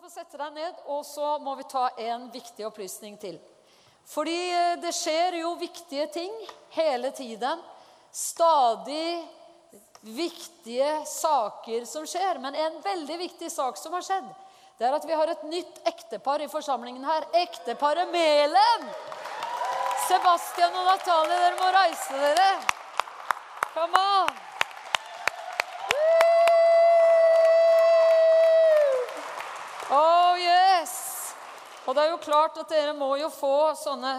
få sette deg ned, og så må vi ta en viktig opplysning til. Fordi eh, det skjer jo viktige ting hele tiden. Stadig viktige saker som skjer. Men en veldig viktig sak som har skjedd, det er at vi har et nytt ektepar i forsamlingen her. Ekteparet Melen. Sebastian og Natalie, dere må reise dere. Come on. Og det er jo klart at dere må jo få sånne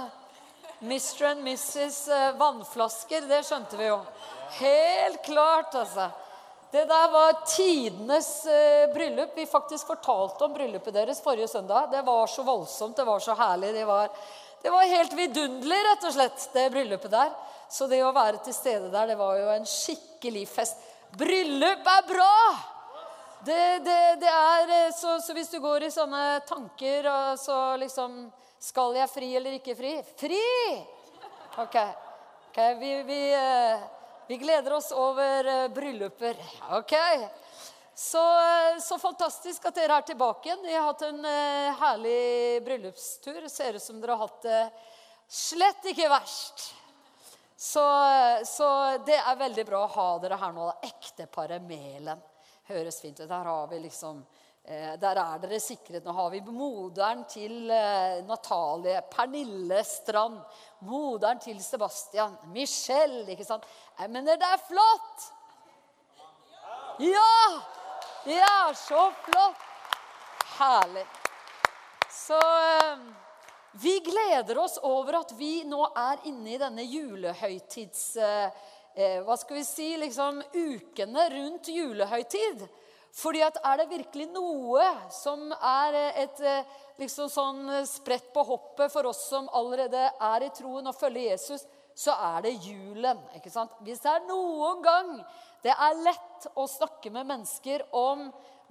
Mr. and Mrs. eh, vannflasker. Det skjønte vi jo. Helt klart, altså. Det der var tidenes eh, bryllup. Vi faktisk fortalte om bryllupet deres forrige søndag. Det var så voldsomt, det var så herlig. Det var, det var helt vidunderlig, rett og slett, det bryllupet der. Så det å være til stede der, det var jo en skikkelig fest. Bryllup er bra! Det, det, det er, eh, så, så, hvis du går i sånne tanker og så liksom Skal jeg fri eller ikke fri? Fri! Ok. okay vi, vi, eh, vi, gleder oss over eh, brylluper. Ok. Så, så, fantastisk at dere er tilbake igjen. Vi har hatt en herlig bryllupstur. Ser ut som dere har hatt det slett ikke verst. Så, så det er veldig bra å ha dere her nå. Ekteparet Melen høres fint ut. Der har vi liksom eh, der er dere sikret. Nå har vi moderen til eh, Natalie, Pernille Strand, moderen til Sebastian, Michelle. ikke sant? Jeg mener, det er flott! Ja! Det er så flott! Herlig. Så eh, vi gleder oss over at vi nå er inne i denne julehøytids eh, hva skal vi si, liksom, ukene rundt julehøytid. Fordi at er det virkelig noe som er et eh, liksom sånn sprett på hoppet for oss som allerede er i troen og følger Jesus, så er det julen. ikke sant? Hvis det er noen gang det er lett å snakke med mennesker om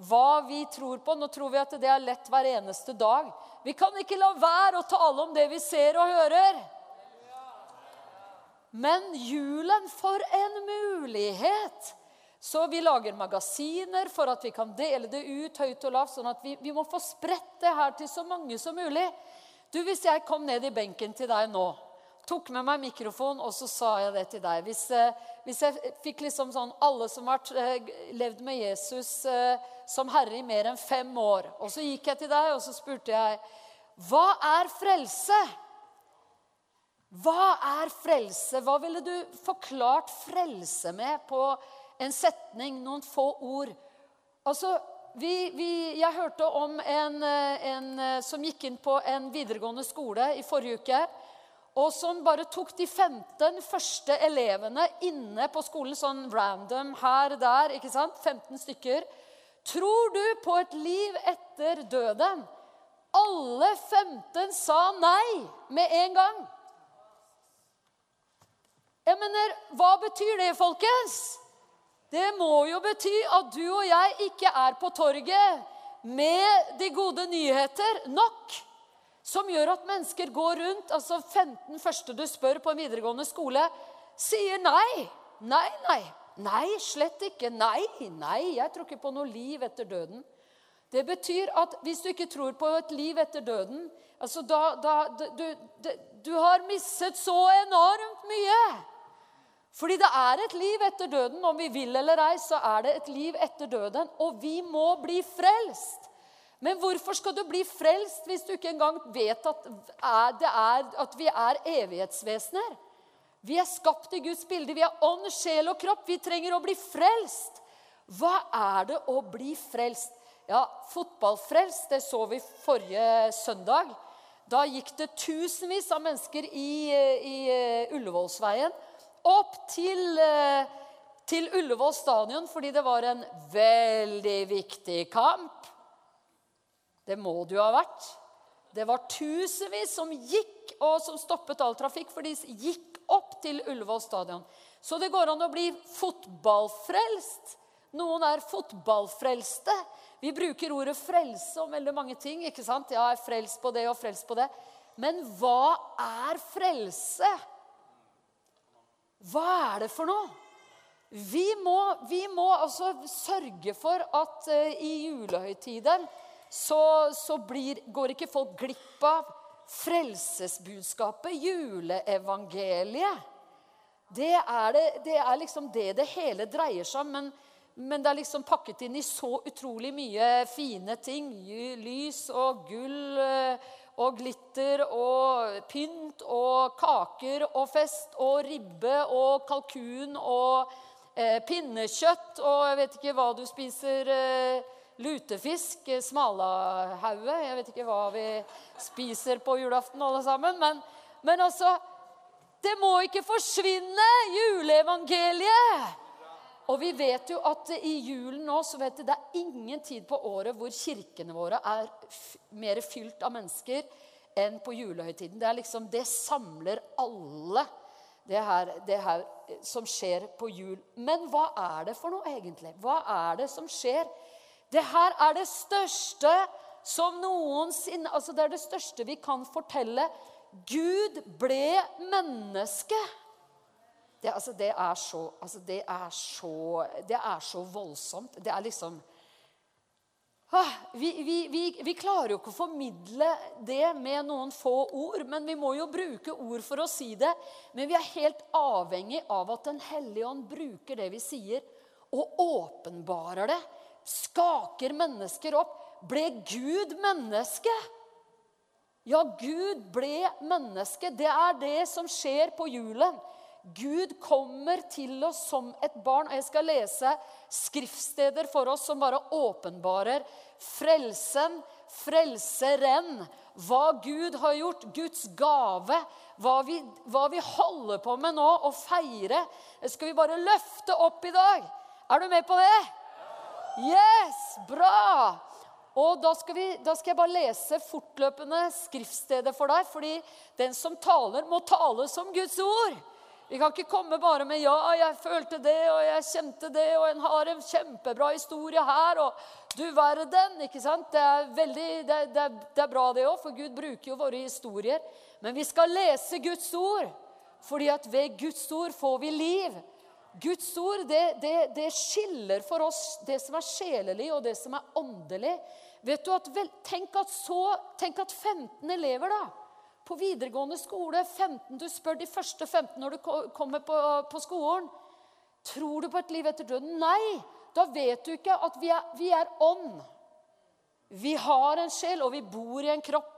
hva vi tror på Nå tror vi at det er lett hver eneste dag. Vi kan ikke la være å tale om det vi ser og hører. Men julen, for en mulighet! Så vi lager magasiner for at vi kan dele det ut høyt og lavt, sånn at vi, vi må få spredt det her til så mange som mulig. Du, Hvis jeg kom ned i benken til deg nå, tok med meg mikrofon, og så sa jeg det til deg Hvis, eh, hvis jeg fikk liksom sånn alle som har eh, levd med Jesus eh, som herre i mer enn fem år, og så gikk jeg til deg og så spurte jeg Hva er frelse? Hva er frelse? Hva ville du forklart frelse med på en setning, noen få ord? Altså, vi, vi, jeg hørte om en, en, som gikk inn på en videregående skole i forrige uke. Og som bare tok de 15 første elevene inne på skolen, sånn random her og der. ikke sant? 15 stykker. Tror du på et liv etter døden? Alle 15 sa nei med en gang. Jeg mener, Hva betyr det, folkens? Det må jo bety at du og jeg ikke er på torget med de gode nyheter nok. Som gjør at mennesker går rundt altså 15 første du spør på en videregående skole, sier nei. Nei, nei. Nei, slett ikke. Nei, nei, jeg tror ikke på noe liv etter døden. Det betyr at hvis du ikke tror på et liv etter døden, altså da, da du, du, du har mistet så enormt mye. Fordi det er et liv etter døden. Om vi vil eller ei, så er det et liv etter døden. Og vi må bli frelst. Men hvorfor skal du bli frelst hvis du ikke engang vet at, er, at vi er evighetsvesener? Vi er skapt i Guds bilde. Vi er ånd, sjel og kropp. Vi trenger å bli frelst. Hva er det å bli frelst? Ja, fotballfrelst, det så vi forrige søndag. Da gikk det tusenvis av mennesker i, i eh, Ullevålsveien opp til, eh, til Ullevål stadion fordi det var en veldig viktig kamp. Det må det jo ha vært. Det var tusenvis som gikk og som stoppet all trafikk, for de gikk opp til Ullevål stadion. Så det går an å bli fotballfrelst. Noen er fotballfrelste. Vi bruker ordet 'frelse' om veldig mange ting. ikke sant? Ja, jeg er frelst på det og frelst på det. Men hva er frelse? Hva er det for noe? Vi må, vi må altså sørge for at uh, i julehøytiden så, så blir, går ikke folk glipp av frelsesbudskapet, juleevangeliet. Det er, det, det er liksom det det hele dreier seg om. Men, men, det er liksom pakket inn i så utrolig mye fine ting. Lys og gull eh, og glitter og pynt og kaker og fest og ribbe og kalkun og eh, pinnekjøtt og jeg vet ikke hva du spiser. Eh, lutefisk, smalahaue Jeg vet ikke hva vi spiser på julaften, alle sammen. Men, men altså det må ikke forsvinne, juleevangeliet! Og vi vet jo at i julen nå så vet du, det er ingen tid på året hvor kirkene våre er mer fylt av mennesker enn på julehøytiden. Det er liksom, det samler alle, det her, det her som skjer på jul. Men hva er det for noe, egentlig? Hva er det som skjer? Det her er det største som noensinne Altså, det er det største vi kan fortelle Gud ble menneske. Det, altså, det, er så, altså, det, er så, det er så voldsomt. Det er liksom ah, vi, vi, vi, vi, klarer jo ikke å formidle det med noen få ord, men vi må jo bruke ord for å si det. Men vi er helt avhengig av at Den hellige ånd bruker det vi sier, og åpenbarer det. Skaker mennesker opp. Ble Gud menneske? Ja, Gud ble menneske. Det er det som skjer på julen. Gud kommer til oss som et barn. Og jeg skal lese skriftsteder for oss som bare åpenbarer frelsen, frelseren, hva Gud har gjort, Guds gave, hva vi, hva vi holder på med nå, å feire. Det skal vi bare løfte opp i dag. Er du med på det? Yes! Bra! Og da skal, vi, da skal, jeg bare lese fortløpende skriftstedet for deg. fordi den som taler, må tale som Guds ord. Vi kan ikke komme bare med 'ja, jeg følte det, og jeg kjente det', og 'en har en kjempebra historie her', og 'du verden'. ikke sant? Det er, veldig, det, det, det er bra, det òg, for Gud bruker jo våre historier. Men vi skal lese Guds ord, fordi at ved Guds ord får vi liv. Guds ord det, det, det, skiller for oss det som er sjelelig, og det som er åndelig. Vel, tenk, at så, tenk at 15 elever da, på videregående skole 15, Du spør de første 15 når du kommer på, på skolen. Tror du på et liv etter døden? Nei. Da vet du ikke at vi er, vi er ånd. Vi har en sjel, og vi bor i en kropp.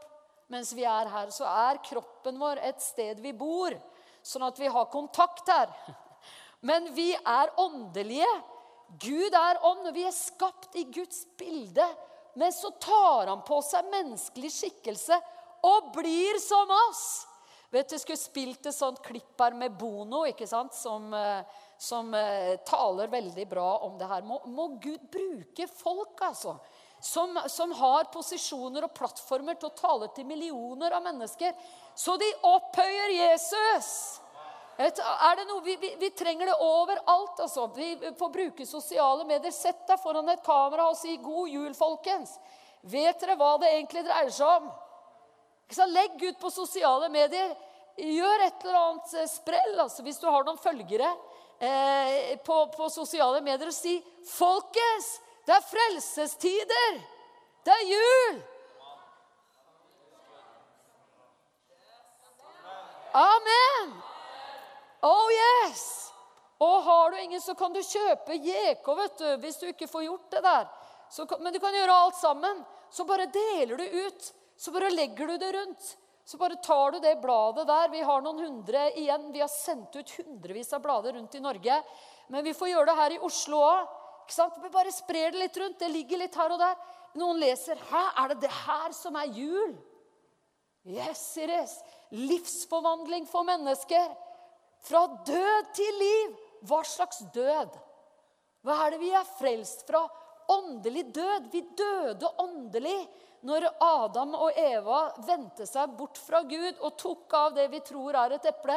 Mens vi er her, så er kroppen vår et sted vi bor. Sånn at vi har kontakt her. Men vi er åndelige. Gud er ånd, og vi er skapt i Guds bilde. Men så tar han på seg menneskelig skikkelse og blir som oss. Vet du, skulle spilt et sånt klipp her med Bono, ikke sant? Som, eh, som uh, taler veldig bra om det her. Må, må Gud bruke folk, altså. Som, som, har posisjoner og plattformer til å tale til millioner av mennesker. Så de opphøyer Jesus. Er det noe, vi, vi, vi, trenger det overalt. altså. Vi får bruke sosiale medier. Sett deg foran et kamera og si 'God jul, folkens'. Vet dere hva det egentlig dreier seg om? Legg ut på sosiale medier. Gjør et eller annet eh, sprell altså, hvis du har noen følgere eh, på, på, sosiale medier, og si 'Folkens, det er frelsestider! Det er jul!' Amen! Oh yes! Og har du ingen, så kan du kjøpe JK vet du, hvis du ikke får gjort det der. Så, men du kan gjøre alt sammen. Så bare deler du ut. Så bare legger du det rundt. Så bare tar du det bladet der. Vi har noen hundre igjen. Vi har sendt ut hundrevis av blader rundt i Norge. Men vi får gjøre det her i Oslo òg. Vi bare sprer det litt rundt. Det ligger litt her og der. Noen leser. Hæ, er det det her som er jul? Yes, it is. Livsforvandling for mennesker. Fra død til liv. Hva slags død? Hva er det vi er frelst fra? Åndelig død. Vi døde åndelig når Adam og Eva vendte seg bort fra Gud og tok av det vi tror er et eple.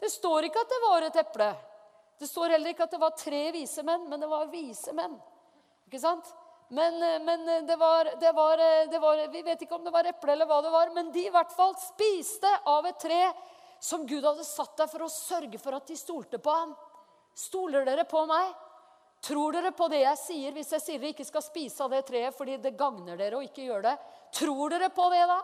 Det står ikke at det var et eple. Det står heller ikke at det var tre vise menn, men det var vise menn. Ikke sant? Men, men det, var, det, var, det var, Vi vet ikke om det var eple eller hva det var, men de i hvert fall spiste av et tre som Gud hadde satt der for å sørge for at de stolte på ham. Stoler dere på meg? Tror dere på det jeg sier hvis jeg sier dere ikke skal spise av det treet fordi det gagner dere å ikke gjøre det? Tror dere på det da?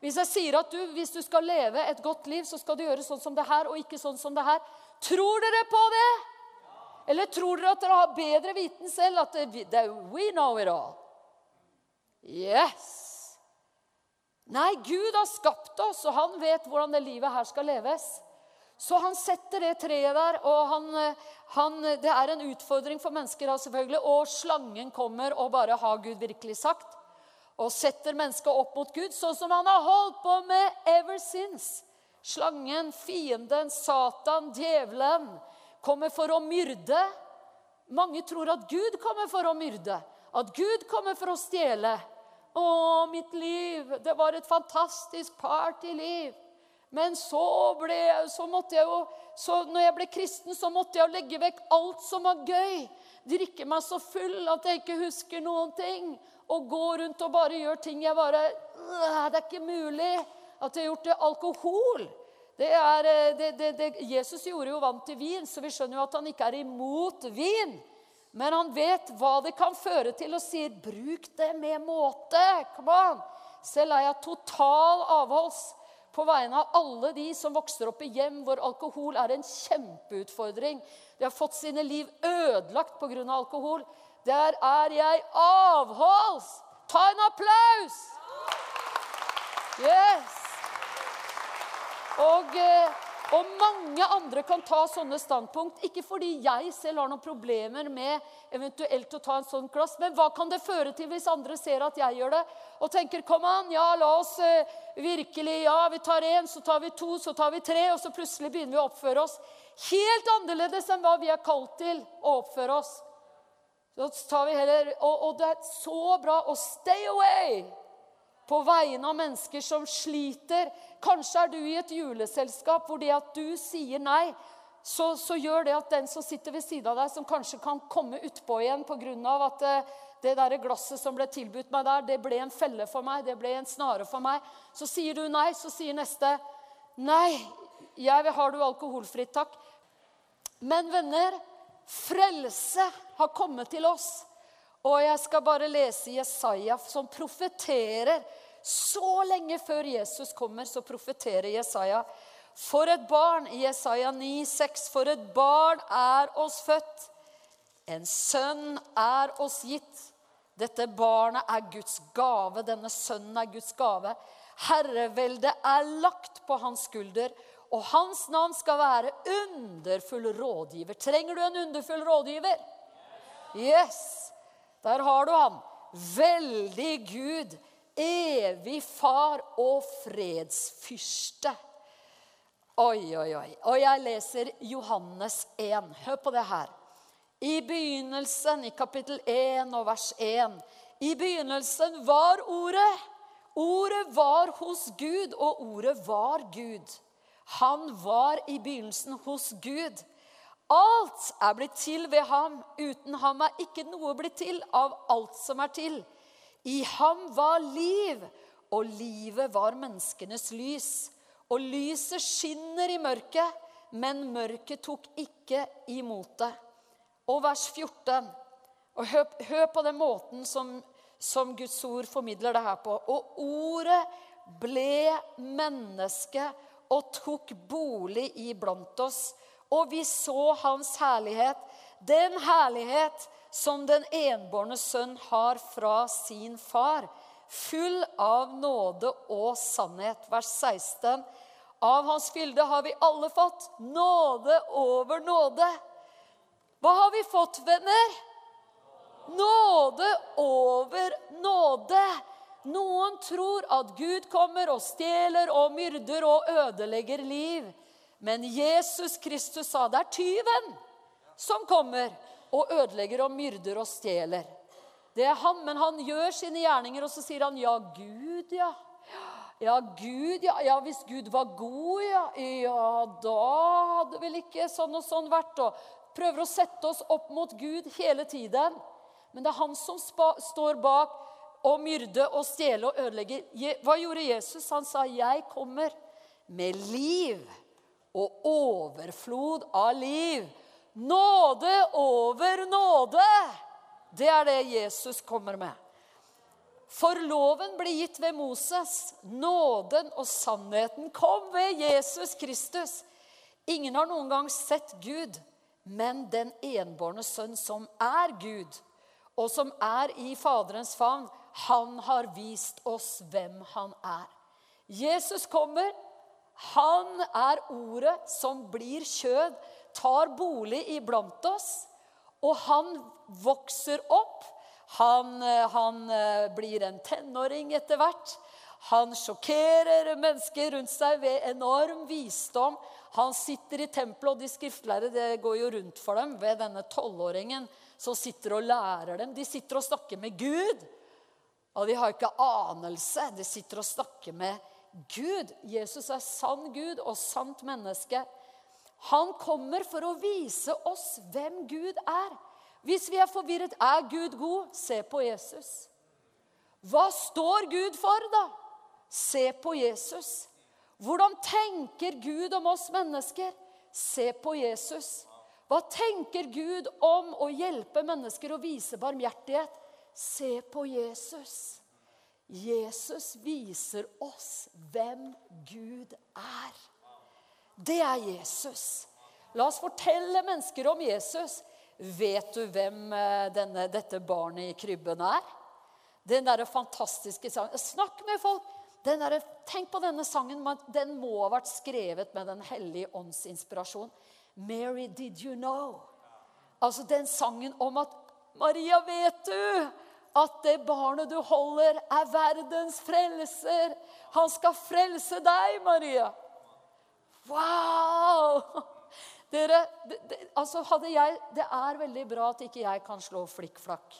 Hvis jeg sier at du, hvis du skal leve et godt liv, så skal du gjøre sånn som det her og ikke sånn som det her. Tror dere på det? Eller tror dere at dere har bedre viten selv? At det, det, we know it all. Yes. Nei, Gud har skapt oss, og han vet hvordan det livet her skal leves. Så han setter det treet der, og han, han, det er en utfordring for mennesker. selvfølgelig, Og slangen kommer og bare har Gud virkelig sagt? Og setter mennesket opp mot Gud, sånn som han har holdt på med ever since. Slangen, fienden, Satan, djevelen kommer for å myrde. Mange tror at Gud kommer for å myrde, at Gud kommer for å stjele. Å, mitt liv, det var et fantastisk partyliv. Men så, ble, så måtte jeg jo så når jeg ble kristen, så måtte jeg legge vekk alt som var gøy. Drikke meg så full at jeg ikke husker noen ting. Og gå rundt og bare gjøre ting jeg bare Det er ikke mulig at jeg har gjort det. Alkohol det er, eh, det, det, Jesus gjorde jo vann til vin, så vi skjønner jo at han ikke er imot vin. Men han vet hva det kan føre til, og sier 'bruk det med måte'. Come on. Selv er jeg total avholds på vegne av alle de som vokser opp i hjem hvor alkohol er en kjempeutfordring. De har fått sine liv ødelagt pga. alkohol. Der er jeg avholds! Ta en applaus! Yes! Og... Eh, og mange andre kan ta sånne standpunkt. Ikke fordi jeg selv har noen problemer med eventuelt å ta en sånn klass, men hva kan det føre til hvis andre ser at jeg gjør det, og tenker kom an, ja, la oss uh, virkelig Ja, vi tar én, så tar vi to, så tar vi tre, og så plutselig begynner vi å oppføre oss helt annerledes enn hva vi er kalt til å oppføre oss. Så tar vi heller, og, og det er så bra å stay away på vegne av mennesker som sliter. Kanskje er du i et juleselskap hvor det at du sier nei, så, så gjør det at den som sitter ved siden av deg, som kanskje kan komme utpå igjen pga. at det, eh, det der glasset som ble tilbudt meg der, det ble en felle for meg, det ble en snare for meg. Så sier du nei, så sier neste nei, jeg vil ha du alkoholfritt, takk. Men venner, frelse har kommet til oss. Og jeg skal bare lese Jesaja, som profeterer. Så lenge før Jesus kommer, så profeterer Jesaja. For et barn, Jesaja 9, 6, for et barn er oss født. En sønn er oss gitt. Dette barnet er Guds gave. Denne sønnen er Guds gave. Herreveldet er lagt på hans skulder, og hans navn skal være underfull rådgiver. Trenger du en underfull rådgiver? Yes! Der har du han. Veldig Gud, evig far og fredsfyrste. Oi, oi, oi. Og jeg leser Johannes 1. Hør på det her. I begynnelsen, i kapittel 1 og vers 1 I begynnelsen var Ordet. Ordet var hos Gud, og ordet var Gud. Han var i begynnelsen hos Gud. Alt er blitt til ved ham. Uten ham er ikke noe blitt til av alt som er til. I ham var liv, og livet var menneskenes lys. Og lyset skinner i mørket, men mørket tok ikke imot det. Og vers 14. Og hør, hør på den måten som, som Guds ord formidler det her på. Og ordet ble menneske og tok bolig iblant oss og vi så hans herlighet, den herlighet som den enbårne sønn har fra sin far, full av nåde og sannhet. Vers 16. Av hans fylde har vi alle fått nåde over nåde. Hva har vi fått, venner? Nåde over nåde. Noen tror at Gud kommer og stjeler og myrder og ødelegger liv. Men Jesus Kristus sa det er tyven som kommer og ødelegger og myrder og stjeler. Det er han, Men han gjør sine gjerninger, og så sier han ja, Gud, ja. Ja, Gud, ja. ja hvis Gud var god, ja. Ja, da hadde vel ikke sånn og sånn vært. Og prøver å sette oss opp mot Gud hele tiden. Men det er han som står bak å myrde og stjele og ødelegge. Hva gjorde Jesus? Han sa, 'Jeg kommer med liv' og overflod av liv Nåde over nåde. Det er det Jesus kommer med. For loven ble gitt ved Moses. Nåden og sannheten kom ved Jesus Kristus. Ingen har noen gang sett Gud, men den enbårne sønn som er Gud, og som er i Faderens favn, han har vist oss hvem han er. Jesus kommer. Han er ordet som blir kjød, tar bolig iblant oss. Og han vokser opp. Han, eh, han eh, blir en tenåring etter hvert. Han sjokkerer mennesker rundt seg ved enorm visdom. Han sitter i tempelet, og de skriftlærde det går jo rundt for dem ved denne tolvåringen som sitter og lærer dem. De sitter og snakker med Gud. Og de har ikke anelse. De sitter og snakker med Gud. Jesus er sann Gud og sant menneske. Han kommer for å vise oss hvem Gud er. Hvis vi er forvirret er Gud god, se på Jesus. Hva står Gud for, da? Se på Jesus. Hvordan tenker Gud om oss mennesker? Se på Jesus. Hva tenker Gud om å hjelpe mennesker å vise barmhjertighet? Se på Jesus. Jesus viser oss hvem Gud er. Det er Jesus. La oss fortelle mennesker om Jesus. Vet du hvem eh, denne, dette barnet i krybben er? Den derre fantastiske sangen. Snakk med folk! Der, tenk på denne sangen. Den må ha vært skrevet med Den hellige ånds inspirasjon. 'Mary, did you know?' Altså den sangen om at 'Maria, vet du at det barnet du holder, er verdens frelser?' 'Han skal frelse deg, Maria.' Wow! Dere, det, det, altså hadde jeg, det er veldig bra at ikke jeg kan slå flikkflakk.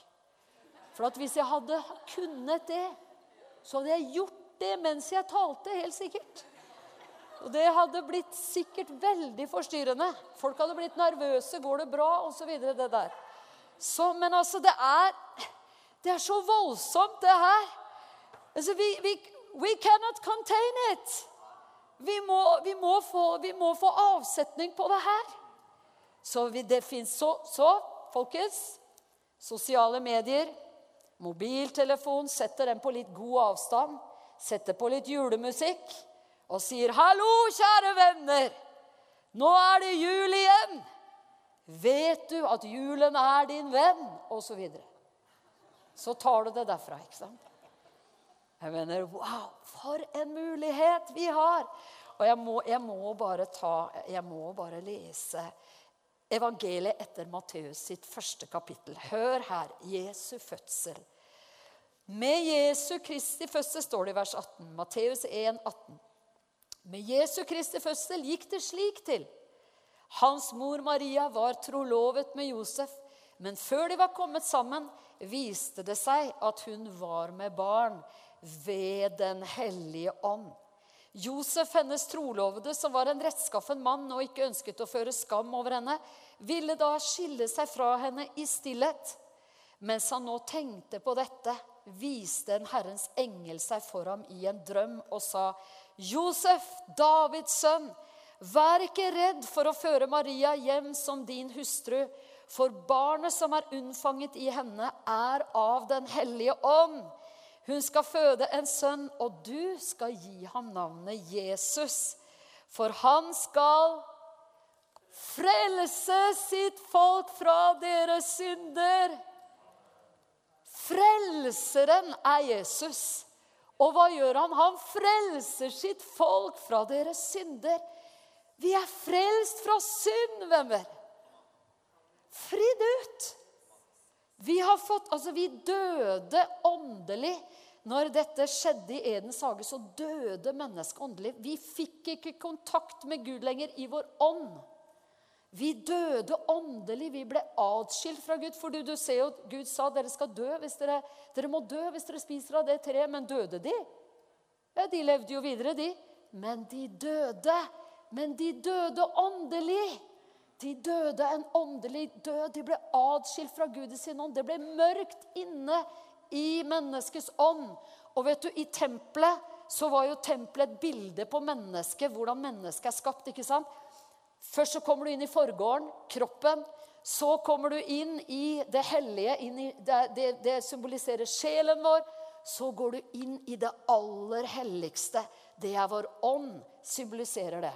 For at hvis jeg hadde kunnet det, så hadde jeg gjort det mens jeg talte, helt sikkert. Og det hadde blitt sikkert veldig forstyrrende. Folk hadde blitt nervøse. Går det bra? Og så videre, det der. Så, men altså, det er Det er så voldsomt, det her. Altså, vi, vi, we cannot contain it. Vi må, vi, må få, vi må, få, avsetning på det her. Så det fins så, så, folkens Sosiale medier, mobiltelefon, setter den på litt god avstand setter på litt julemusikk og sier 'Hallo, kjære venner! Nå er det jul igjen!' 'Vet du at julen er din venn?' Og så videre. Så tar du det derfra, ikke sant? Jeg mener, wow, for en mulighet vi har! Og jeg må, jeg må, bare, ta, jeg må bare lese evangeliet etter Matteus sitt første kapittel. Hør her. Jesu fødsel. Med Jesu Kristi fødsel, står det i vers 18. Matteus 1, 18. Med Jesu Kristi fødsel gikk det slik til. Hans mor Maria var trolovet med Josef, men før de var kommet sammen, viste det seg at hun var med barn ved Den hellige ånd. Josef, hennes trolovede, som var en rettskaffen mann og ikke ønsket å føre skam over henne, ville da skille seg fra henne i stillhet. Mens han nå tenkte på dette, viste en Herrens engel seg for ham i en drøm og sa, 'Josef, Davids sønn, vær ikke redd for å føre Maria hjem som din hustru.' For barnet som er unnfanget i henne, er av Den hellige ånd. Hun skal føde en sønn, og du skal gi ham navnet Jesus. For han skal frelse sitt folk fra deres synder. Frelseren er Jesus. Og hva gjør han? Han frelser sitt folk fra deres synder. Vi er frelst fra synd, venner. Fridd ut. Vi har fått Altså, vi døde åndelig. Når dette skjedde i Edens hage, så døde mennesket åndelig. Vi fikk ikke kontakt med Gud lenger i vår ånd. Vi døde åndelig. Vi ble atskilt fra Gud. For du, ser jo Gud sa dere skal dø hvis dere, dere må dø hvis dere spiser av det treet. Men døde de? Ja, De levde jo videre, de. Men de døde. Men de døde åndelig. De døde en åndelig død. De ble atskilt fra Gud i sin ånd. Det ble mørkt inne i menneskets ånd. Og vet du, i tempelet så var jo tempelet et bilde på mennesket, hvordan mennesket er skapt. ikke sant? Først så kommer du inn i forgården, kroppen. Så kommer du inn i det hellige, inn i det, det, det symboliserer sjelen vår. Så går du inn i det aller helligste. Det er vår ånd, symboliserer det.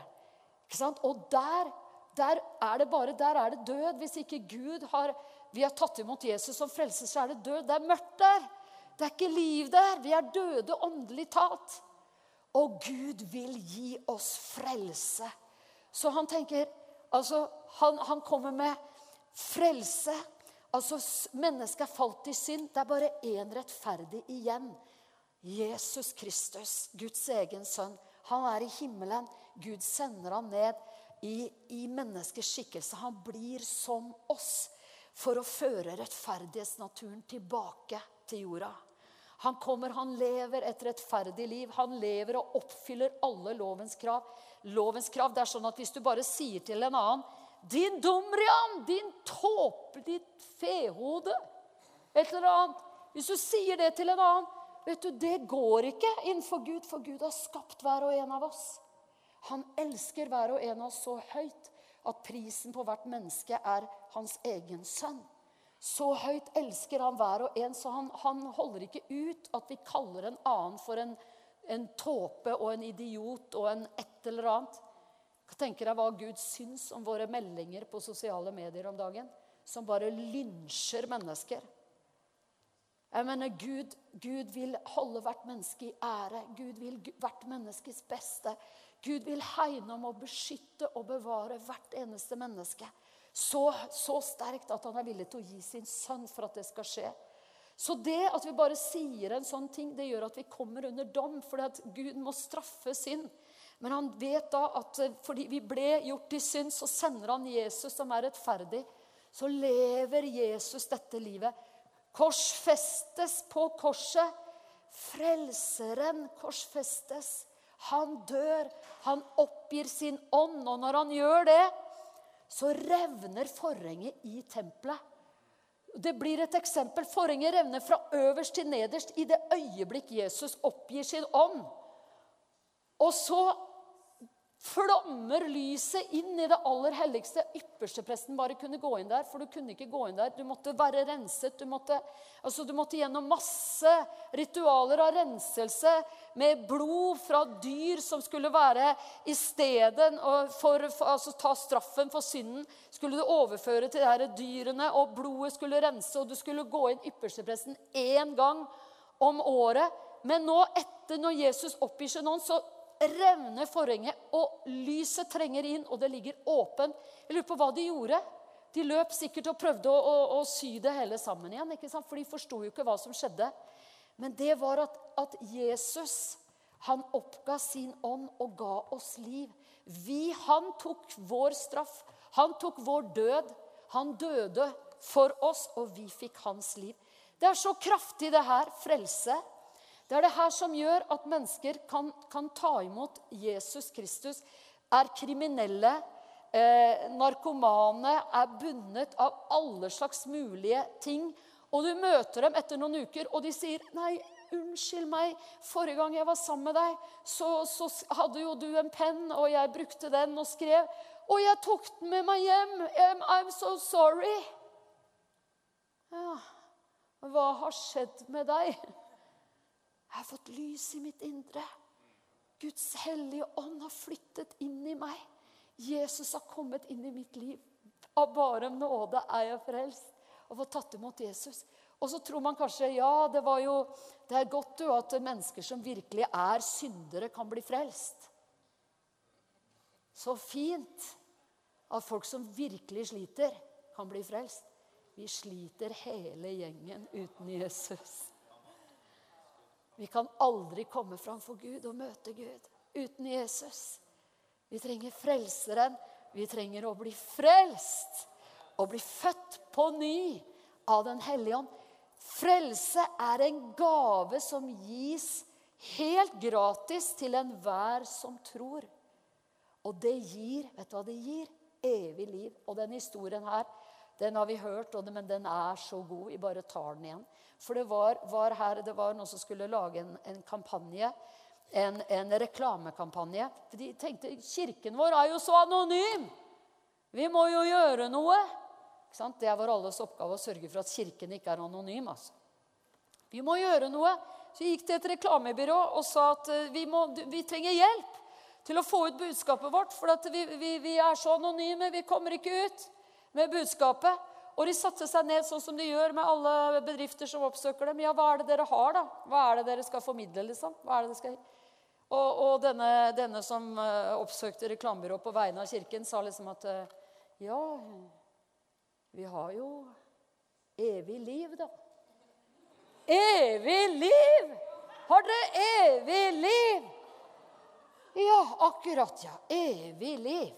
Ikke sant? Og der, der, er det bare der er det død. Hvis ikke Gud har vi har tatt imot Jesus som frelser, så er det død. Det er mørkt der. Det er ikke liv der. Vi er døde åndelig talt. Og Gud vil gi oss frelse. Så han tenker Altså, han, han kommer med frelse. Altså, mennesket er falt i synd. Det er bare én rettferdig igjen. Jesus Kristus, Guds egen sønn. Han er i himmelen. Gud sender ham ned i, i menneskers skikkelse. Han blir som oss for å føre rettferdighetsnaturen tilbake til jorda. Han kommer, han lever et rettferdig liv. Han lever og oppfyller alle lovens krav. Lovens krav, det er sånn at Hvis du bare sier til en annen 'Din dumrian, din tåpe, ditt fehode' Et eller annet. Hvis du sier det til en annen, vet du, det går ikke innenfor Gud, for Gud har skapt hver og en av oss. Han elsker hver og en av oss så høyt at prisen på hvert menneske er hans egen sønn. Så høyt elsker han hver og en, så han, han holder ikke ut at vi kaller en annen for en, en tåpe og en idiot og en et eller annet. Tenker deg hva Gud syns om våre meldinger på sosiale medier om dagen? Som bare lynsjer mennesker. Jeg mener, Gud, Gud vil holde hvert menneske i ære. Gud vil hvert menneskes beste. Gud vil hegne om å beskytte og bevare hvert eneste menneske. Så, så, sterkt at han er villig til å gi sin sønn for at det skal skje. Så det at vi bare sier en sånn ting, det gjør at vi kommer under dom. Fordi at Gud må straffe synd. Men han vet da at eh, fordi vi ble gjort til synd, så sender han Jesus som er rettferdig. Så lever Jesus dette livet. Korsfestes på korset. Frelseren korsfestes. Han dør. Han oppgir sin ånd. Og når han gjør det, så revner forhenget i tempelet. Det blir et eksempel. Forhenget revner fra øverst til nederst i det øyeblikk Jesus oppgir sin ånd. Og så flommer lyset inn i det aller helligste. Ypperstepresten bare kunne gå inn der, for du kunne ikke gå inn der. Du måtte være renset. Du måtte, altså du måtte gjennom masse ritualer av renselse med blod fra dyr som skulle være i stedet for, for altså ta straffen for synden. Skulle du overføre til de dyrene, og blodet skulle rense, og du skulle gå inn ypperstepresten én gang om året. Men nå, etter når Jesus oppgir seg noen, så revner forhenget, og lyset trenger inn, og det ligger åpent. Jeg lurer på hva de gjorde. De løp sikkert og prøvde å, å, å sy det hele sammen igjen, ikke sant? for de forsto jo ikke hva som skjedde. Men det var at, at Jesus han oppga sin ånd og ga oss liv. Vi, Han tok vår straff. Han tok vår død. Han døde for oss, og vi fikk hans liv. Det er så kraftig, det her. Frelse. Det er det her som gjør at mennesker kan, kan ta imot Jesus Kristus, er kriminelle, eh, narkomane, er bundet av alle slags mulige ting. Og du møter dem etter noen uker, og de sier, 'Nei, unnskyld meg. Forrige gang jeg var sammen med deg, så, så hadde jo du en penn, og jeg brukte den og skrev.' 'Og jeg tok den med meg hjem. I'm so sorry.' Ja, hva har skjedd med deg? Jeg har fått lys i mitt indre. Guds hellige ånd har flyttet inn i meg. Jesus har kommet inn i mitt liv. Av bare nåde er jeg frelst. Og fått tatt imot Jesus. Og så tror man kanskje ja, det, jo, det er godt jo at mennesker som virkelig er syndere, kan bli frelst. Så fint at folk som virkelig sliter, kan bli frelst. Vi sliter hele gjengen uten Jesus. Vi kan aldri komme fram for Gud og møte Gud uten Jesus. Vi trenger frelseren. Vi trenger å bli frelst og bli født på ny av Den hellige ånd. Frelse er en gave som gis helt gratis til enhver som tror. Og det gir Vet du hva det gir? Evig liv. Og den historien her, den har vi hørt, men den er så god. Vi bare tar den igjen. For det var, var, her, det var noen som skulle lage en, en kampanje. En, en, reklamekampanje. For de tenkte kirken vår er jo så anonym. Vi må jo gjøre noe. Det er vår alles oppgave å sørge for at Kirken ikke er anonym. altså. Vi må gjøre noe. Så gikk til et reklamebyrå og sa at eh, vi, må, vi trenger hjelp til å få ut budskapet vårt. For vi, vi, vi, er så anonyme. Vi kommer ikke ut med budskapet. Og de satte seg ned sånn som de gjør med alle bedrifter som oppsøker dem. Ja, hva er det dere har, da? Hva er det dere skal formidle, liksom? Hva er det dere skal... Og, og denne, denne, som uh, oppsøkte reklamebyrået på vegne av kirken, sa liksom at uh, Ja, vi har jo evig liv, da. Evig liv! Har dere evig liv? Ja, akkurat, ja. Evig liv.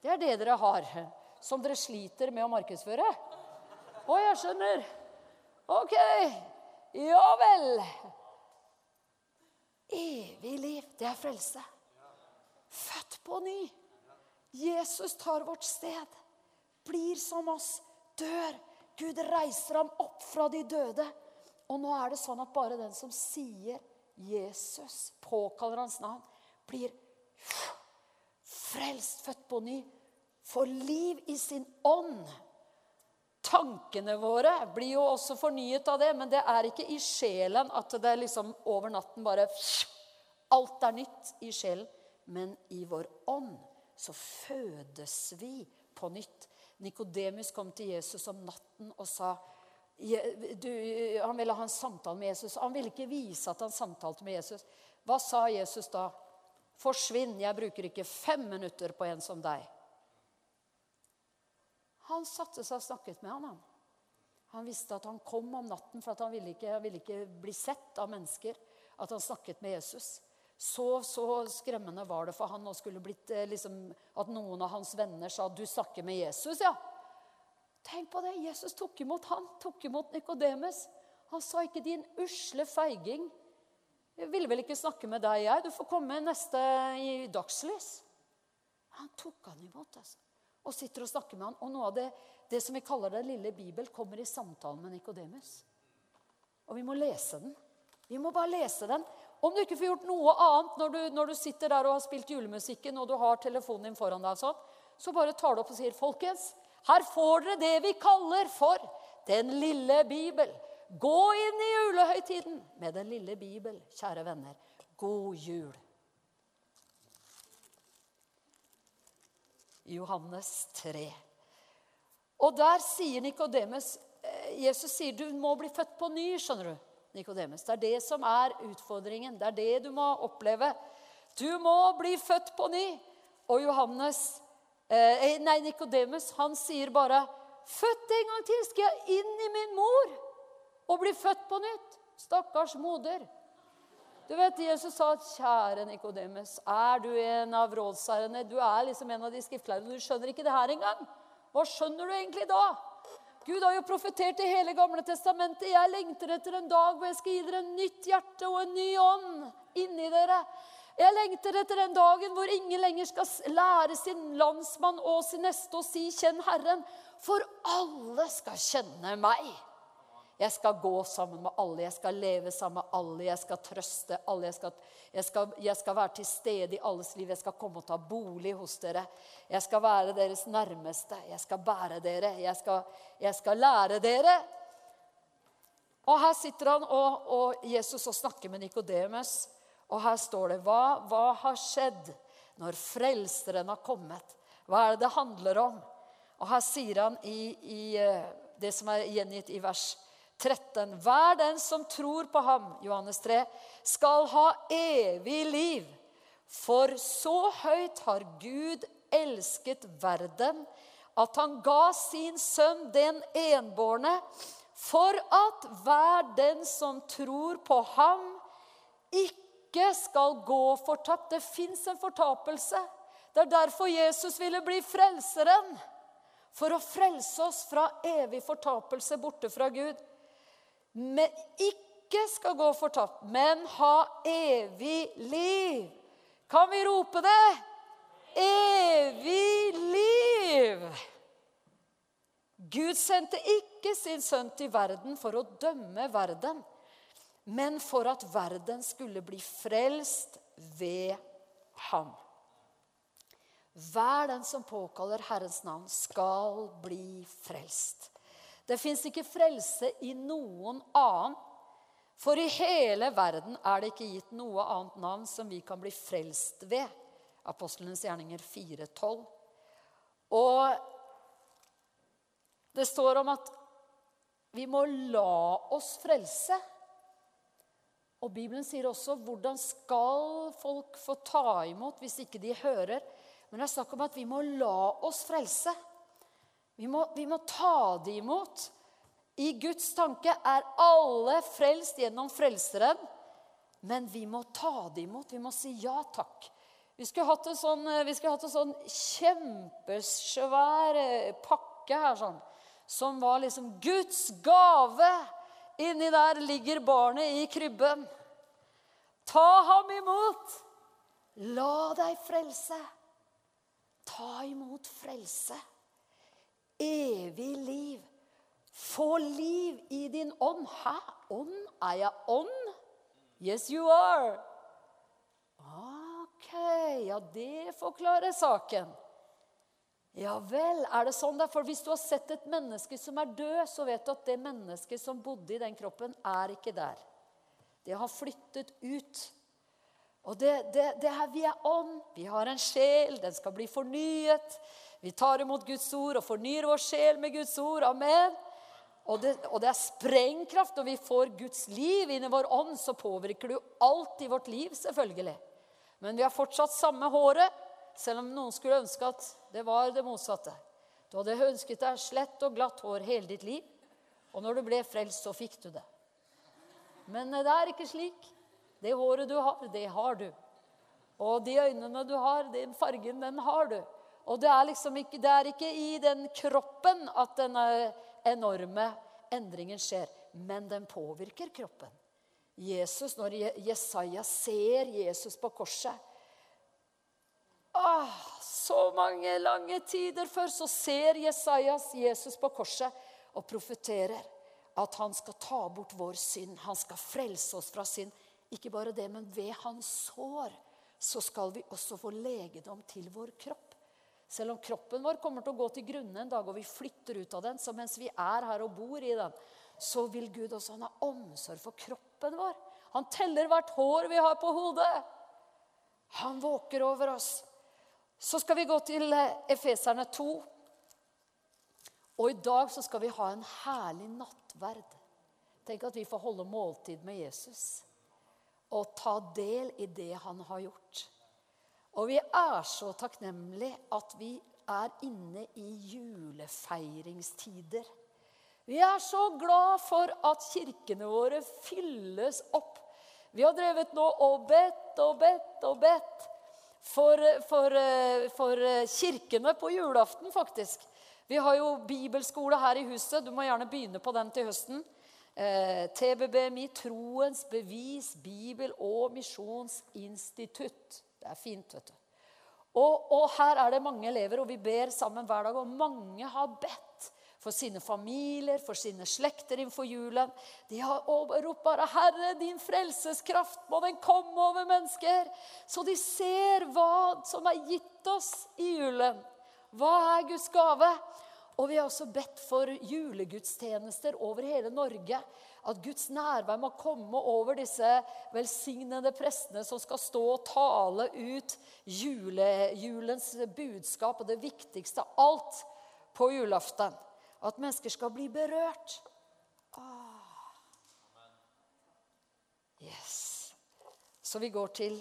Det er det dere har som dere sliter med å markedsføre? Å, jeg skjønner. Ok. Ja vel. Evig liv, det er frelse. Født på ny. Jesus tar vårt sted. Blir som oss. Dør. Gud reiser ham opp fra de døde. Og nå er det sånn at bare den som sier Jesus, påkaller hans navn, blir frelst, født på ny, får liv i sin ånd. Tankene våre blir jo også fornyet av det, men det er ikke i sjelen at det er liksom over natten bare Alt er nytt i sjelen. Men i vår ånd så fødes vi på nytt. Nikodemus kom til Jesus om natten og sa du, Han ville ha en samtale med Jesus. Han ville ikke vise at han samtalte med Jesus. Hva sa Jesus da? Forsvinn, jeg bruker ikke fem minutter på en som deg. Han satte seg og snakket med han. Han visste at han kom om natten, for han ville, ikke, han ville ikke bli sett av mennesker. At han snakket med Jesus. Så, så skremmende var det for han blitt, eh, liksom, at noen av hans venner sa 'Du snakker med Jesus', ja. Tenk på det. Jesus tok imot han, tok imot Nikodemus. Han sa ikke 'din usle feiging'. Jeg ville vel ikke snakke med deg, jeg. Du får komme neste i dagslys. Han tok han imot. altså og sitter og snakker med han. Og noe av det, det som vi kaller Den lille bibel, kommer i samtalen med Nikodemus. Og vi må lese den. Vi må bare lese den. Om du ikke får gjort noe annet når du, når du sitter der og har spilt julemusikken og du har telefonen din foran deg, sånn, så bare tar du opp og sier, 'Folkens, her får dere det vi kaller for Den lille bibel'. Gå inn i julehøytiden med Den lille bibel, kjære venner. God jul. Johannes 3. Og der sier Nikodemus eh, Jesus sier du må bli født på ny. skjønner du, Nikodemus. Det er det som er utfordringen. Det er det du må oppleve. Du må bli født på ny. Og Johannes, eh, eh nei, Nikodemus han sier bare Født en gang til skal jeg inn i min mor og bli født på nytt. Stakkars moder. Du vet, Jesus sa at 'Kjære Nikodemus, er du en av rådsherrene?' Du er liksom en av de skriftlærerne. Du skjønner ikke det her engang. Hva skjønner du egentlig da? Gud har jo profetert i hele Gamle testamentet. 'Jeg lengter etter en dag hvor jeg skal gi dere en nytt hjerte og en ny ånd inni dere.' Jeg lengter etter den dagen hvor ingen lenger skal lære sin landsmann og sin neste å si 'Kjenn Herren', for alle skal kjenne meg. Jeg skal gå sammen med alle, jeg skal leve sammen med alle, jeg skal trøste alle. Jeg skal, jeg skal, jeg skal være til stede i alles liv, jeg skal komme og ta bolig hos dere. Jeg skal være deres nærmeste, jeg skal bære dere, jeg skal, jeg skal lære dere. Og her sitter han og, og Jesus og snakker med Nikodemus. Og her står det hva, hva har skjedd når Frelseren har kommet? Hva er det det handler om? Og her sier han i, i eh, det som er gjengitt i vers 13. Hver den som tror på ham, Johannes 3, skal ha evig liv. For så høyt har Gud elsket verden, at han ga sin sønn den enbårne, for at hver den som tror på ham, ikke skal gå fortapt. Det fins en fortapelse. Det er derfor Jesus ville bli frelseren. For å frelse oss fra evig fortapelse borte fra Gud men ikke skal gå fortapt, men ha evig liv. Kan vi rope det? Evig liv! Gud sendte ikke sin sønn til verden for å dømme verden, men for at verden skulle bli frelst ved ham. Hver den som påkaller Herrens navn, skal bli frelst. Det fins ikke frelse i noen annen. For i hele verden er det ikke gitt noe annet navn som vi kan bli frelst ved. Apostlenes gjerninger 4,12. Og det står om at vi må la oss frelse. Og Bibelen sier også hvordan skal folk få ta imot hvis ikke de hører? Men det er snakk om at vi må la oss frelse. Vi må, vi må ta det imot. I Guds tanke er alle frelst gjennom Frelseren. Men vi må ta det imot. Vi må si ja takk. Vi skulle hatt en sånn, hatt en sånn kjempesvær eh, pakke her, sånn, som var liksom Guds gave. Inni der ligger barnet i krybben. Ta ham imot. La deg frelse. Ta imot frelse. Evig liv. Få liv i din ånd. Hæ? Ånd? Er jeg ånd? Yes, you are. Ok, ja, det forklarer saken. Ja vel, er det sånn? For hvis du har sett et menneske som er død, så vet du at det mennesket som bodde i den kroppen, er ikke der. Det har flyttet ut. Og det, det, det er, Vi er ånd, vi har en sjel, den skal bli fornyet. Vi tar imot Guds ord og fornyer vår sjel med Guds ord. Amen. Og det, og det, er sprengkraft. Når vi får Guds liv inn i vår ånd, så påvirker jo alt i vårt liv, selvfølgelig. Men vi har fortsatt samme håret, selv om noen skulle ønske at det var det motsatte. Du hadde ønsket deg slett og glatt hår hele ditt liv, og når du ble frelst, så fikk du det. Men det er ikke slik. Det håret du har, det har du. Og de øynene du har, den fargen, den har du. Og det er liksom ikke, det er ikke i den kroppen at denne enorme endringen skjer. Men den påvirker kroppen. Jesus, Når Jesaja ser Jesus på korset ah, Så mange lange tider før så ser Jesajas Jesus på korset og profeterer at han skal ta bort vår synd. Han skal frelse oss fra synd. Ikke bare det, men ved hans sår så skal vi også få legedom til vår kropp. Selv om kroppen vår kommer til å gå til grunne en dag, og vi flytter ut av den, så mens vi er her og bor i den, så vil Gud også ha omsorg for kroppen vår. Han teller hvert hår vi har på hodet. Han våker over oss. Så skal vi gå til eh, Efeserne 2. Og i dag så skal vi ha en herlig nattverd. Tenk at vi får holde måltid med Jesus og ta del i det han har gjort. Og vi er så takknemlige at vi er inne i julefeiringstider. Vi er så glad for at kirkene våre fylles opp. Vi har drevet nå og bedt og bedt og bedt for, for, for kirkene på julaften, faktisk. Vi har jo bibelskole her i huset. Du må gjerne begynne på den til høsten. Eh, TBBMI, Troens bevis, Bibel og misjonsinstitutt. Det er fint, vet du. Og, og, her er det mange elever, og vi ber sammen hver dag. Og mange har bedt for sine familier, for sine slekter innenfor julen. De har ropt bare 'Herre, din frelseskraft, må den komme over mennesker', så de ser hva som er gitt oss i julen. Hva er Guds gave? Og vi har også bedt for julegudstjenester over hele Norge at Guds nærvær må komme over disse velsignede prestene som skal stå og tale ut jule, julens budskap og det viktigste av alt på julaften. At mennesker skal bli berørt. Ah. Yes. Så vi går til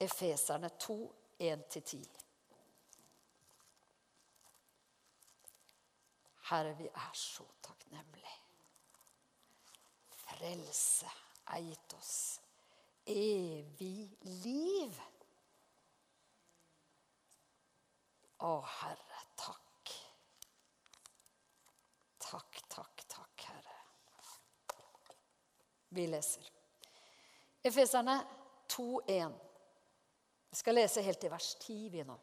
Efeserne 2, 1-10. Herre, vi er så takknemlige frelse er gitt oss. Evig liv. Å, Herre, takk. Takk, takk, takk, Herre. Vi leser. Efeserne 2,1. Vi skal lese helt til vers 10, vi nå.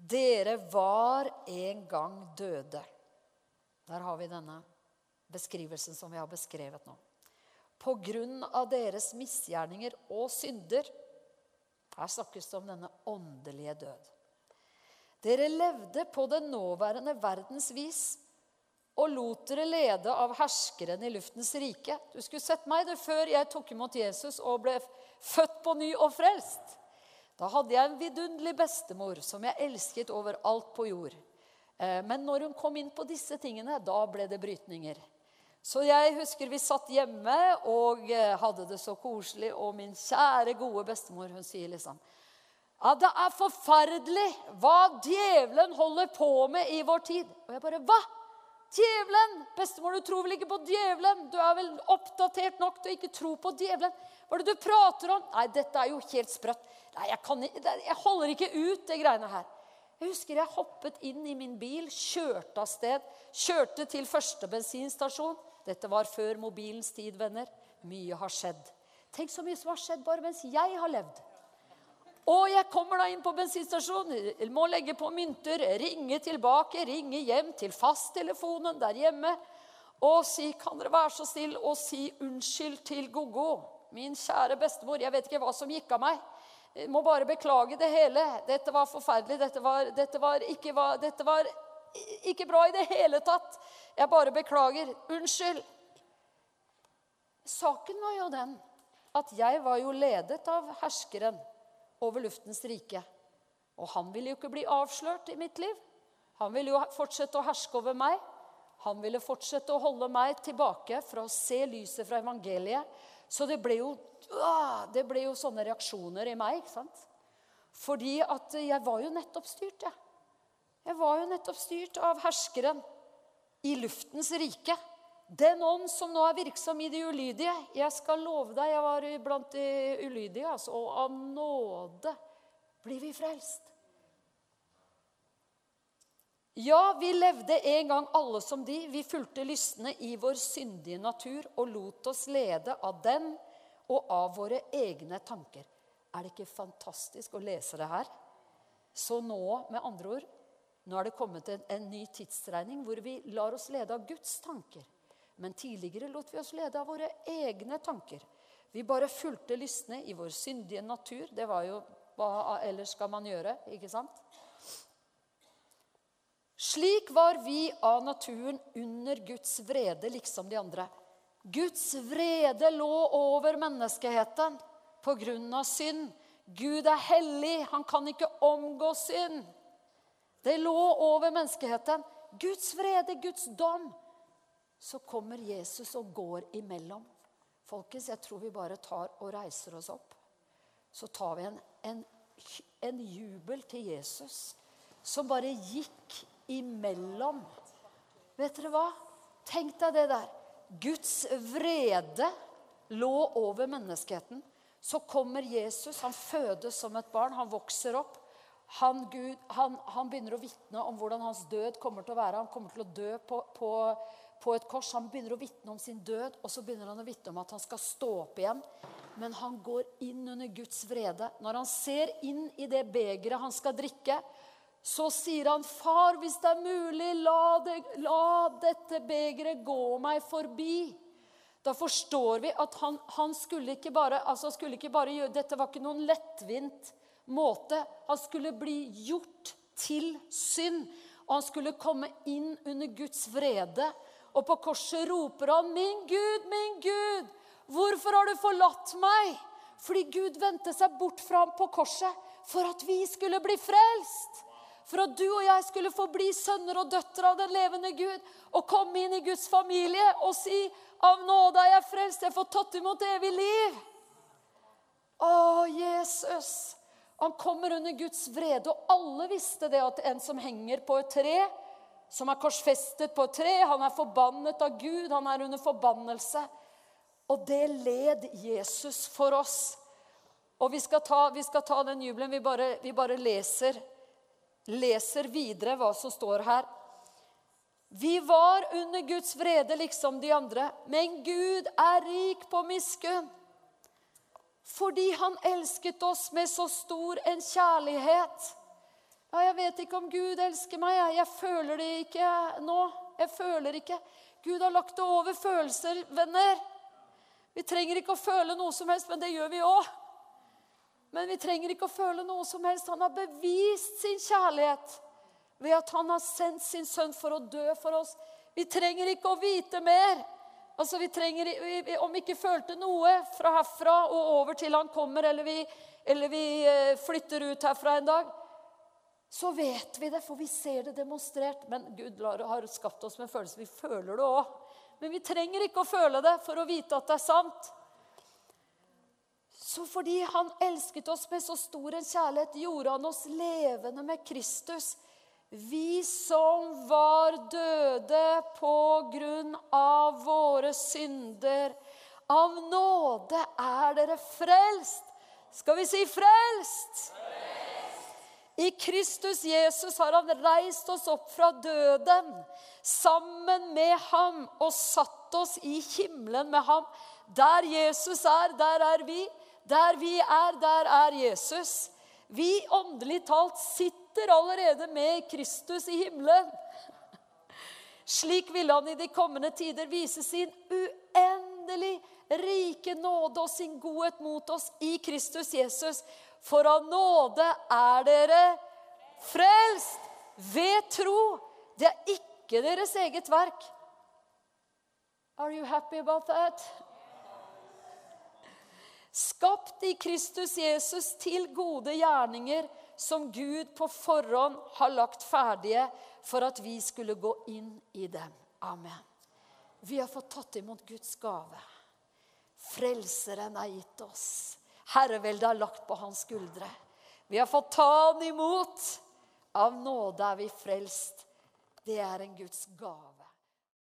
Dere var en gang døde. Der har vi denne beskrivelsen som vi har beskrevet nå. På grunn av deres misgjerninger og synder. Her snakkes det om denne åndelige død. Dere levde på den nåværende verdens vis og lot dere lede av herskeren i luftens rike. Du skulle sett meg det før jeg tok imot Jesus og ble født på ny og frelst. Da hadde jeg en vidunderlig bestemor som jeg elsket over alt på jord. Eh, men når hun kom inn på disse tingene, da ble det brytninger. Så jeg husker vi satt hjemme og eh, hadde det så koselig. Og min kjære, gode bestemor hun sier liksom Ja, det er forferdelig hva djevelen holder på med i vår tid. Og jeg bare Hva? Djevelen! Bestemor, du tror vel ikke på djevelen? Du er vel oppdatert nok til å ikke tro på djevelen? Hva er det du prater om? Nei, dette er jo helt sprøtt. Nei, jeg, kan, jeg holder ikke ut det greiene her. Jeg husker jeg hoppet inn i min bil, kjørte av sted. Kjørte til første bensinstasjon. Dette var før mobilens tid, venner. Mye har skjedd. Tenk så mye som har skjedd bare mens jeg har levd. Og jeg kommer da inn på bensinstasjonen, må legge på mynter, ringe tilbake, ringe hjem til fasttelefonen der hjemme og si 'Kan dere være så snill å si unnskyld til Gogo?' Min kjære bestemor, jeg vet ikke hva som gikk av meg. Jeg må bare beklage det hele. Dette var forferdelig. Dette var, dette var, ikke, dette var ikke bra i det hele tatt. Jeg bare beklager. Unnskyld. Saken var jo den at jeg var jo ledet av herskeren over luftens rike. Og han ville jo ikke bli avslørt i mitt liv. Han ville jo fortsette å herske over meg. Han ville fortsette å holde meg tilbake fra å se lyset fra evangeliet. Så det ble jo, det ble jo sånne reaksjoner i meg. ikke sant? Fordi at jeg var jo nettopp styrt, jeg. Jeg var jo nettopp styrt av herskeren i luftens rike. Den ånd som nå er virksom i de ulydige. Jeg skal love deg, jeg var blant de ulydige, altså, og av nåde blir vi frelst. Ja, vi levde en gang alle som de. Vi fulgte lystne i vår syndige natur og lot oss lede av den og av våre egne tanker. Er det ikke fantastisk å lese det her? Så nå, med andre ord, nå er det kommet en, en ny tidsregning hvor vi lar oss lede av Guds tanker. Men tidligere lot vi oss lede av våre egne tanker. Vi bare fulgte lystne i vår syndige natur. Det var jo Hva ellers skal man gjøre? ikke sant? Slik var vi av naturen under Guds vrede, liksom de andre. Guds vrede lå over menneskeheten på grunn av synd. Gud er hellig, han kan ikke omgå synd. Det lå over menneskeheten. Guds vrede, Guds dom. Så kommer Jesus og går imellom. Folkens, jeg tror vi bare tar og reiser oss opp. Så tar vi en, en, en jubel til Jesus som bare gikk imellom. Vet dere hva? Tenk deg det der. Guds vrede lå over menneskeheten. Så kommer Jesus, han fødes som et barn, han vokser opp. Han, Gud, han, han, begynner å vitne om hvordan hans død kommer til å være. Han kommer til å dø på, på, på et kors. Han begynner å vitne om sin død, og så begynner han å vitne om at han skal stå opp igjen. Men han går inn under Guds vrede. Når han ser inn i det begeret han skal drikke, så sier han, 'Far, hvis det er mulig, la, det, la dette begeret gå meg forbi.' Da forstår vi at han, han skulle, ikke bare, altså skulle ikke bare gjøre Dette var ikke noen lettvint måte. Han skulle bli gjort til synd, og han skulle komme inn under Guds vrede. Og på korset roper han, 'Min Gud, min Gud, hvorfor har du forlatt meg?' Fordi Gud vendte seg bort fra ham på korset for at vi skulle bli frelst. For at du og jeg skulle få bli sønner og døtre av den levende Gud og komme inn i Guds familie og si, 'Av nåde er jeg frelst. Jeg får tatt imot evig liv.' Å, Jesus. Han kommer under Guds vrede, og alle visste det at en som henger på et tre, som er korsfestet på et tre, han er forbannet av Gud, han er under forbannelse. Og det led Jesus for oss. Og vi skal ta, vi skal ta den jubelen. Vi bare, vi bare leser, leser videre hva som står her. Vi var under Guds vrede liksom de andre, men Gud er rik på miskunn. Fordi han elsket oss med så stor en kjærlighet. Ja, jeg vet ikke om Gud elsker meg. Jeg, føler det ikke nå. Jeg føler ikke. Gud har lagt det over følelser, venner. Vi trenger ikke å føle noe som helst, men det gjør vi òg. Men vi trenger ikke å føle noe som helst. Han har bevist sin kjærlighet ved at han har sendt sin sønn for å dø for oss. Vi trenger ikke å vite mer. Altså, vi trenger, Om vi ikke følte noe fra herfra og over til han kommer, eller vi, eller vi eh, flytter ut herfra en dag, så vet vi det, for vi ser det demonstrert. Men Gud har skapt oss med en følelse. Vi føler det òg. Men vi trenger ikke å føle det for å vite at det er sant. Så fordi han elsket oss med så stor en kjærlighet, gjorde han oss levende med Kristus. Vi som var døde på grunn av våre synder. Av nåde er dere frelst. Skal vi si frelst? I Kristus Jesus har han reist oss opp fra døden sammen med ham og satt oss i himmelen med ham. Der Jesus er, der er vi. Der vi er, der er Jesus. Vi åndelig talt sitter allerede med Kristus i himmelen. Slik vil han i de kommende tider vise sin uendelig rike nåde og sin godhet mot oss i Kristus Jesus. For av nåde er dere frelst ved tro. Det er ikke deres eget verk. Are you happy about that? Skapt i Kristus Jesus til gode gjerninger som Gud på forhånd har lagt ferdige for at vi skulle gå inn i dem. Amen. Vi har fått tatt imot Guds gave. Frelseren er gitt oss. Herreveldet er lagt på hans skuldre. Vi har fått ta han imot. Av nåde er vi frelst. Det er en Guds gave.